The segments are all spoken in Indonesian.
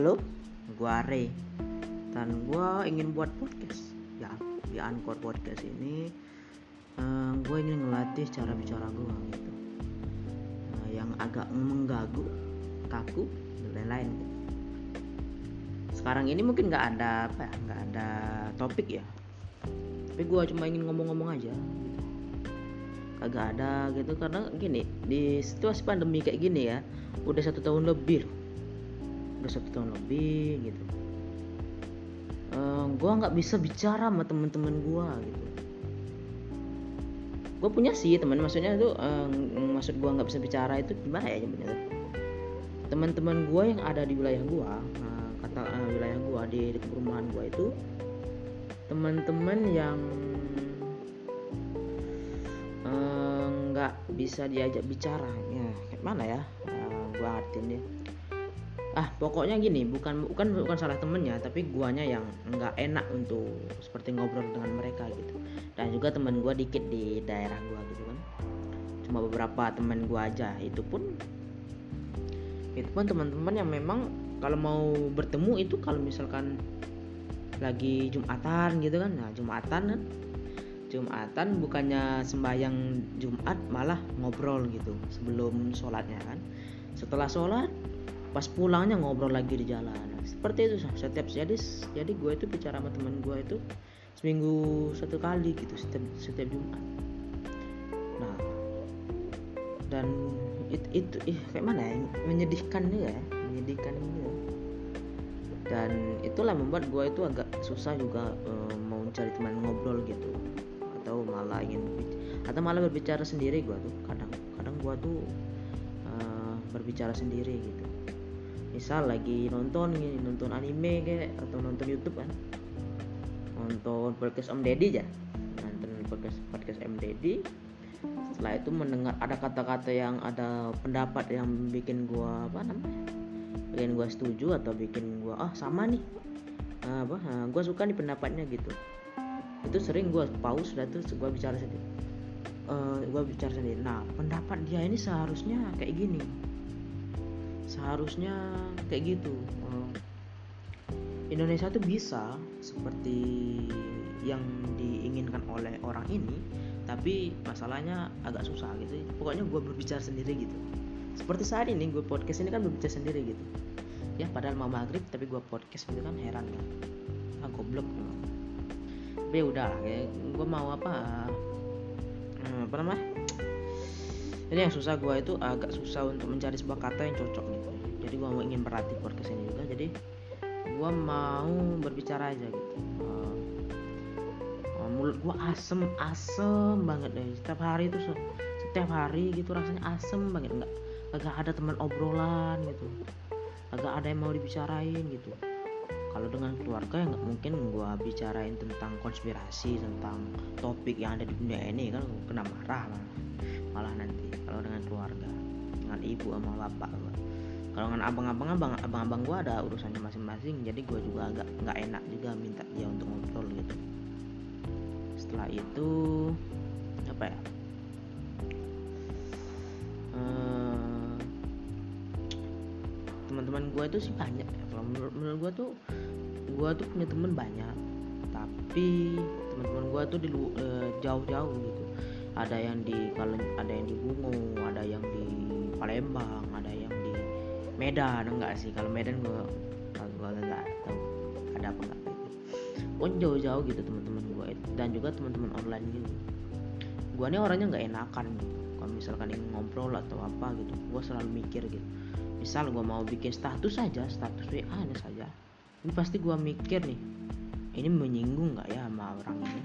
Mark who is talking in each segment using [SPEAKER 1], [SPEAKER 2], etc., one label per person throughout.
[SPEAKER 1] halo, gua Ray dan gua ingin buat podcast. Ya, di Anchor Podcast ini uh, gua ingin ngelatih cara bicara gua gitu. Uh, yang agak menggagu, kaku dan lain-lain. Gitu. Sekarang ini mungkin nggak ada apa ya, nggak ada topik ya. Tapi gua cuma ingin ngomong-ngomong aja. Gitu. Kagak ada gitu karena gini di situasi pandemi kayak gini ya udah satu tahun lebih loh udah satu tahun lebih gitu. Uh, gue nggak bisa bicara sama temen-temen gue gitu. Gue punya sih teman maksudnya itu uh, maksud gue nggak bisa bicara itu gimana ya nyebutnya teman-teman gue yang ada di wilayah gue uh, kata uh, wilayah gue di, di perumahan gue itu teman-teman yang nggak uh, bisa diajak bicara ya kayak mana ya uh, gue artiin dia ah pokoknya gini bukan bukan bukan salah temennya tapi guanya yang nggak enak untuk seperti ngobrol dengan mereka gitu. Dan juga teman gua dikit di daerah gua gitu kan. Cuma beberapa teman gua aja itu pun itu pun teman-teman yang memang kalau mau bertemu itu kalau misalkan lagi jumatan gitu kan. Nah jumatan kan? Jumatan bukannya sembahyang jumat malah ngobrol gitu sebelum sholatnya kan. Setelah sholat pas pulangnya ngobrol lagi di jalan. Seperti itu setiap jadi jadi gue itu bicara sama teman gue itu seminggu satu kali gitu setiap setiap jumat. Nah dan itu itu ih, kayak mana ya? Menyedihkan juga ya menyedihkan juga dan itulah membuat gue itu agak susah juga e, mau cari teman ngobrol gitu. Atau malah ingin atau malah berbicara sendiri gue tuh. Kadang kadang gue tuh e, berbicara sendiri gitu misal lagi nonton gini nonton anime kayak atau nonton YouTube kan. Nonton podcast Om Deddy aja. Nonton podcast podcast Om Deddy. Setelah itu mendengar ada kata-kata yang ada pendapat yang bikin gua apa namanya bikin gua setuju atau bikin gua ah sama nih. Nah, apa nah, gua suka nih pendapatnya gitu. Itu sering gua pause dan terus gua bicara sendiri. Uh, gua bicara sendiri nah pendapat dia ini seharusnya kayak gini seharusnya kayak gitu. Indonesia tuh bisa seperti yang diinginkan oleh orang ini tapi masalahnya agak susah gitu. Pokoknya gue berbicara sendiri gitu. Seperti saat ini gue podcast ini kan berbicara sendiri gitu. Ya padahal mau maghrib tapi gue podcast gitu kan heran kan. Ah goblok. Tapi ya udah lah kayak gue mau apa hmm, apa namanya? Ini yang susah gue itu agak susah untuk mencari sebuah kata yang cocok gitu jadi gue mau ingin berlatih podcast ini juga jadi gue mau berbicara aja gitu. Uh, mulut gue asem asem banget deh. Setiap hari itu setiap hari gitu rasanya asem banget. Nggak agak ada teman obrolan gitu. Agak ada yang mau dibicarain gitu. Kalau dengan keluarga ya nggak mungkin gue bicarain tentang konspirasi tentang topik yang ada di dunia ini. Kan kena marah malah, malah nanti kalau dengan keluarga dengan ibu sama bapak kalau dengan abang-abang abang abang-abang gue ada urusannya masing-masing jadi gue juga agak nggak enak juga minta dia untuk ngobrol gitu. Setelah itu apa ya? Uh, teman-teman gue itu sih banyak ya. Kalau menurut, menurut gue tuh gue tuh punya temen banyak. Tapi teman-teman gue tuh di uh, jauh-jauh gitu. Ada yang di kalau ada yang di Bungo ada yang di Palembang Medan enggak sih. Kalau Medan gue gue nggak tahu. Ada apa enggak gitu. Pun jauh-jauh gitu teman-teman gue dan juga teman-teman online gitu gue nih orangnya nggak enakan gitu. Kalau misalkan ingin ngobrol atau apa gitu gue selalu mikir gitu. Misal gue mau bikin status saja status WA ini saja. Ini pasti gue mikir nih ini menyinggung nggak ya sama orang ini?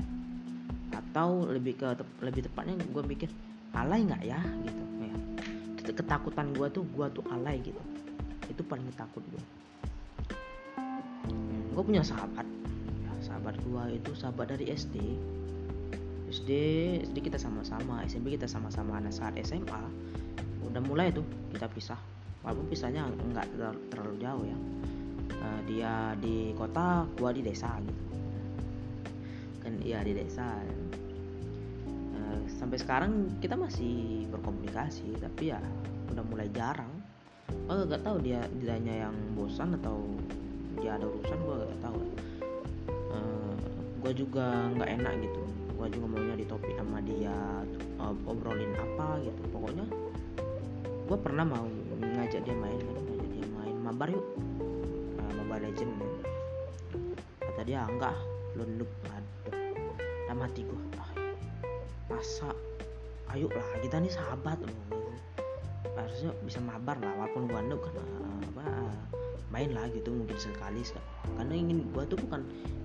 [SPEAKER 1] Atau lebih ke lebih tepatnya gue mikir alay nggak ya gitu ya. Ketakutan gue tuh gue tuh alay gitu itu paling takut gue gue punya sahabat. Sahabat gue itu sahabat dari SD SD SD kita sama-sama SMP kita sama-sama. Nah saat SMA udah mulai tuh kita pisah. Walaupun pisahnya nggak terlalu jauh ya. Uh, dia di kota gua di desa gitu. Kan iya di desa. Sampai sekarang kita masih berkomunikasi tapi ya udah mulai jarang oh gak tahu dia dianya yang bosan atau dia ada urusan gue gak tahu. Uh, gue juga nggak enak gitu. Gue juga maunya di topik sama dia uh, obrolin apa gitu. Pokoknya gue pernah mau ngajak dia main kan ngajak dia main. Mabar yuk. Uh, mobile legend kan. kata dia enggak lu noob aduh udah mati gue ah, masa? Ayo lah kita nih sahabat. loh harusnya bisa mabar lah walaupun gua noob kan uh, apa main lah gitu mungkin sekali karena ingin gua tuh bukan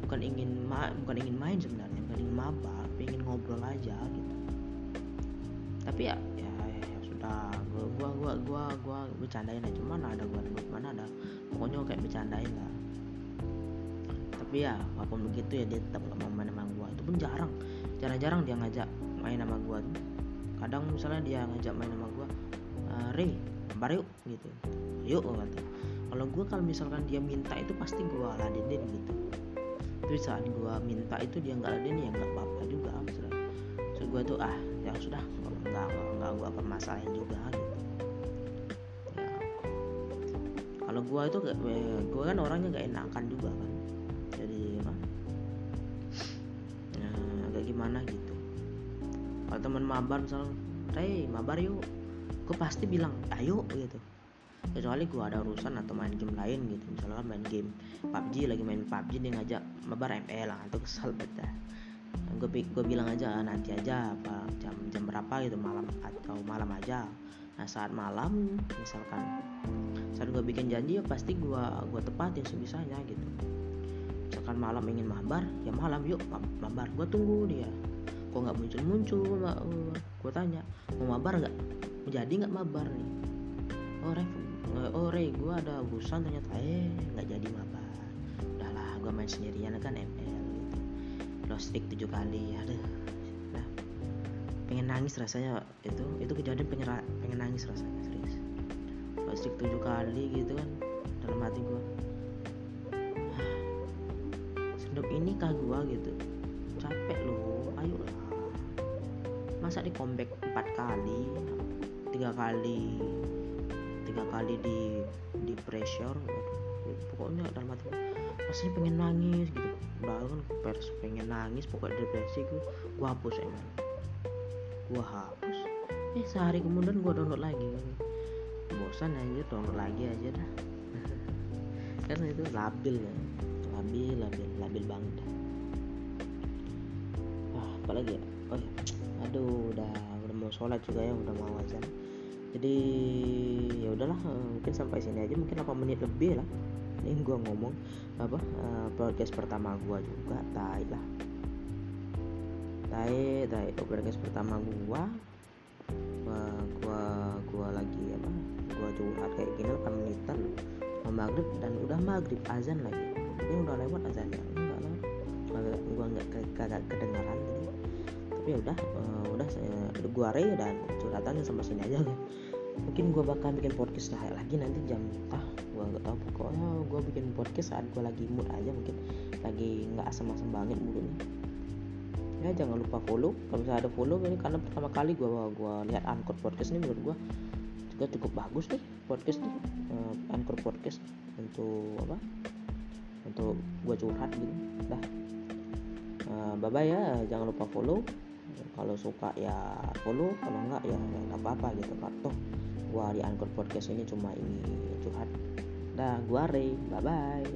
[SPEAKER 1] bukan ingin ma bukan ingin main sebenarnya bukan ingin mabar ingin ngobrol aja gitu. Tapi ya ya, ya, sudah gua gua gua gua gua bercandain aja mana ada gua mana ada pokoknya kayak bercandain lah. Tapi ya walaupun begitu ya dia tetap gak mau main sama gua itu pun jarang jarang-jarang dia ngajak main sama gua kadang misalnya dia ngajak main sama gua Rey gambar yuk gitu. Yuk kata. Kalau gue kalau misalkan dia minta itu pasti gue ladenin gitu. Tapi saat gue minta itu dia nggak ladenin ya nggak apa-apa juga misalnya so gue tuh ah ya sudah nggak nggak gue permasalahin juga gitu. Ya. Kalau gue itu gue kan orangnya nggak enakan juga kan. Jadi apa? Ya, agak gimana gitu. Kalau teman mabar misalnya Rey mabar yuk gue pasti bilang ayo gitu. Kecuali gue ada urusan atau main game lain gitu. Misalnya main game PUBG lagi main PUBG dia ngajak mabar ML lah itu kesel banget gue gue bilang aja ah, nanti aja apa jam jam berapa gitu malam atau malam aja. Nah saat malam misalkan saat gue bikin janji ya pasti gue gue tepatin sebisanya gitu. Misalkan malam ingin mabar ya malam yuk mabar. Gue tunggu dia. Kok nggak muncul muncul gue tanya mau mabar nggak jadi nggak mabar nih. Oh Ref oh Rey gue ada urusan ternyata. Eh nggak jadi mabar. Udahlah gue main sendirian kan ML gitu. Lost streak tujuh kali ada nah pengen nangis rasanya itu itu kejadian pengen pengen nangis rasanya serius. Lost streak tujuh kali gitu kan dalam hati gue sedap ini kah gue gitu? Capek loh ayo lah masa di comeback empat kali tiga kali tiga kali di di pressure ya, pokoknya dalam hati rasanya pengen nangis gitu. Bangun pers pengen nangis pokoknya depresi gue gue hapus emang gue hapus. Eh sehari kemudian gue download lagi bosan aja download lagi aja dah. Karena itu labil ya labil labil labil banget dah. Ah, apalagi ya? Oh ya aduh udah udah mau sholat juga ya udah mau azan jadi ya udahlah eh, mungkin sampai sini aja mungkin 8 menit lebih lah. Ini gue ngomong apa uh, podcast pertama gue juga tai lah. Tai tai podcast pertama gue gua gua gua lagi apa gua curhat kayak gini 8 menitan maghrib dan udah maghrib azan lagi. Ini udah lewat azannya enggak lah. Gua nggak kagak kedengaran jadi ya udah uh, udah saya gua re dan curhatannya sama sini aja kan mungkin gue bakal bikin podcast lah lagi nanti jam ah gue nggak tahu. Pokoknya gue bikin podcast saat gue lagi mood aja mungkin lagi nggak asam-asam banget moodnya. Ya jangan lupa follow. Kalau misalnya ada follow ini karena pertama kali gue gua lihat Anchor podcast ini menurut gue juga cukup bagus nih podcast nih. Uh, Anchor podcast untuk apa? Untuk gue curhat gitu. Dah. Uh, bye bye ya. Jangan lupa follow kalau suka ya follow kalau enggak ya nggak apa-apa gitu kan toh gua di Anchor Podcast ini cuma ini curhat. Dah gua Ray. Bye bye